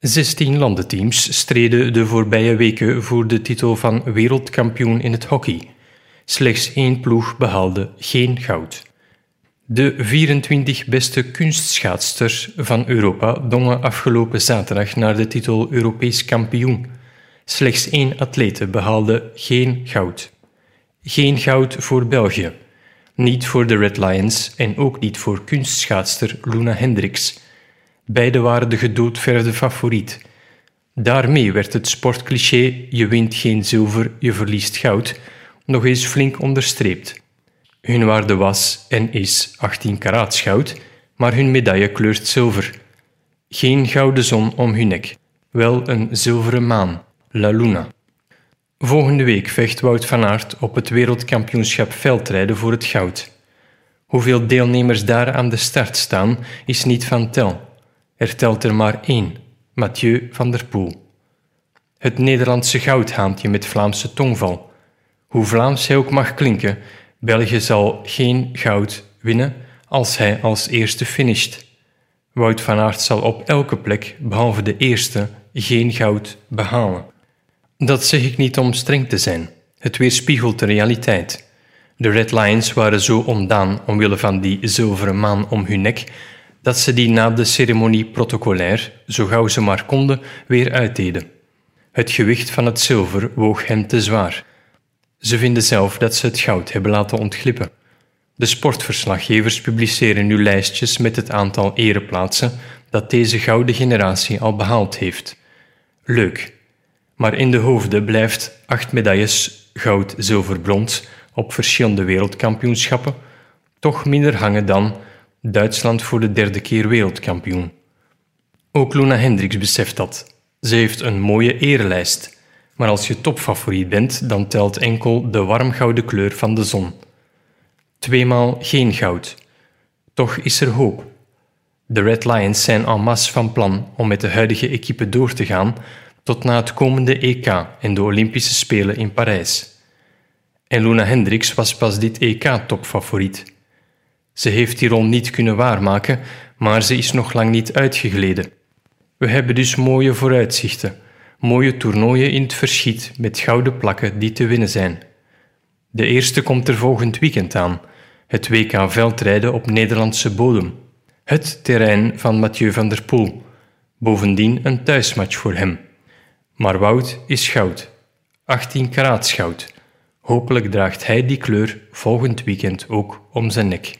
16 landenteams streden de voorbije weken voor de titel van wereldkampioen in het hockey. Slechts één ploeg behaalde geen goud. De 24 beste kunstschaatsters van Europa dongen afgelopen zaterdag naar de titel Europees kampioen. Slechts één atlete behaalde geen goud. Geen goud voor België. Niet voor de Red Lions en ook niet voor kunstschaatster Luna Hendricks. Beide waren de gedoodverfde favoriet. Daarmee werd het sportcliché je wint geen zilver, je verliest goud nog eens flink onderstreept. Hun waarde was en is 18 karaats goud, maar hun medaille kleurt zilver. Geen gouden zon om hun nek, wel een zilveren maan, La Luna. Volgende week vecht Wout van Aert op het wereldkampioenschap veldrijden voor het goud. Hoeveel deelnemers daar aan de start staan, is niet van tel. Er telt er maar één, Mathieu van der Poel. Het Nederlandse goudhaantje met Vlaamse tongval. Hoe Vlaams hij ook mag klinken, België zal geen goud winnen als hij als eerste finisht. Wout van Aert zal op elke plek, behalve de eerste, geen goud behalen. Dat zeg ik niet om streng te zijn. Het weerspiegelt de realiteit. De Red Lions waren zo ontdaan omwille van die zilveren maan om hun nek, dat ze die na de ceremonie protocolair, zo gauw ze maar konden, weer uitdeden. Het gewicht van het zilver woog hen te zwaar. Ze vinden zelf dat ze het goud hebben laten ontglippen. De sportverslaggevers publiceren nu lijstjes met het aantal ereplaatsen dat deze gouden generatie al behaald heeft. Leuk, maar in de hoofden blijft acht medailles goud, zilver, brons op verschillende wereldkampioenschappen toch minder hangen dan Duitsland voor de derde keer wereldkampioen. Ook Luna Hendricks beseft dat. Ze heeft een mooie erelijst, maar als je topfavoriet bent, dan telt enkel de warmgouden kleur van de zon. Tweemaal geen goud. Toch is er hoop. De Red Lions zijn en masse van plan om met de huidige equipe door te gaan tot na het komende EK en de Olympische Spelen in Parijs. En Luna Hendricks was pas dit EK topfavoriet. Ze heeft die rol niet kunnen waarmaken, maar ze is nog lang niet uitgegleden. We hebben dus mooie vooruitzichten, mooie toernooien in het verschiet met gouden plakken die te winnen zijn. De eerste komt er volgend weekend aan, het WK veldrijden op Nederlandse bodem. Het terrein van Mathieu van der Poel. Bovendien een thuismatch voor hem. Maar Wout is goud. 18 karaats goud. Hopelijk draagt hij die kleur volgend weekend ook om zijn nek.